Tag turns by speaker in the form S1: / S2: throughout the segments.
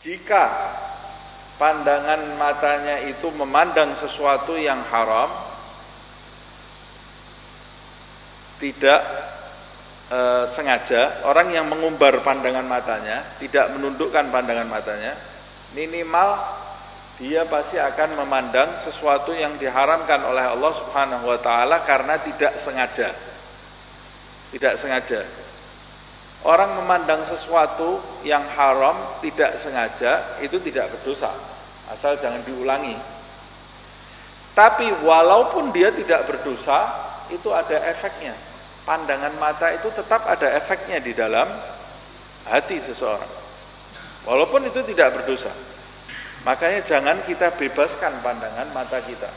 S1: jika pandangan matanya itu memandang sesuatu yang haram tidak e, sengaja orang yang mengumbar pandangan matanya tidak menundukkan pandangan matanya minimal dia pasti akan memandang sesuatu yang diharamkan oleh Allah Subhanahu wa taala karena tidak sengaja. Tidak sengaja. Orang memandang sesuatu yang haram tidak sengaja itu tidak berdosa. Asal jangan diulangi. Tapi walaupun dia tidak berdosa, itu ada efeknya. Pandangan mata itu tetap ada efeknya di dalam hati seseorang. Walaupun itu tidak berdosa. Makanya jangan kita bebaskan pandangan mata kita.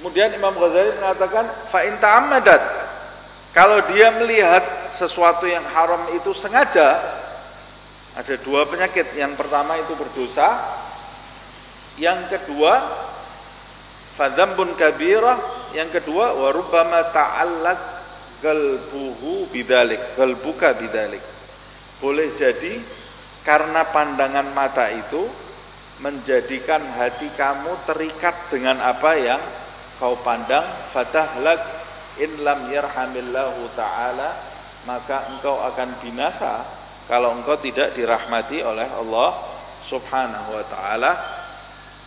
S1: Kemudian Imam Ghazali mengatakan fa in ta'ammadat kalau dia melihat sesuatu yang haram itu sengaja ada dua penyakit. Yang pertama itu berdosa, yang kedua fadzambun kabirah, yang kedua warubbama ta'allaq galbuhu bidzalik, galbuka bidzalik. Boleh jadi karena pandangan mata itu menjadikan hati kamu terikat dengan apa yang kau pandang fatahlak in lam yarhamillahu taala maka engkau akan binasa kalau engkau tidak dirahmati oleh Allah Subhanahu wa taala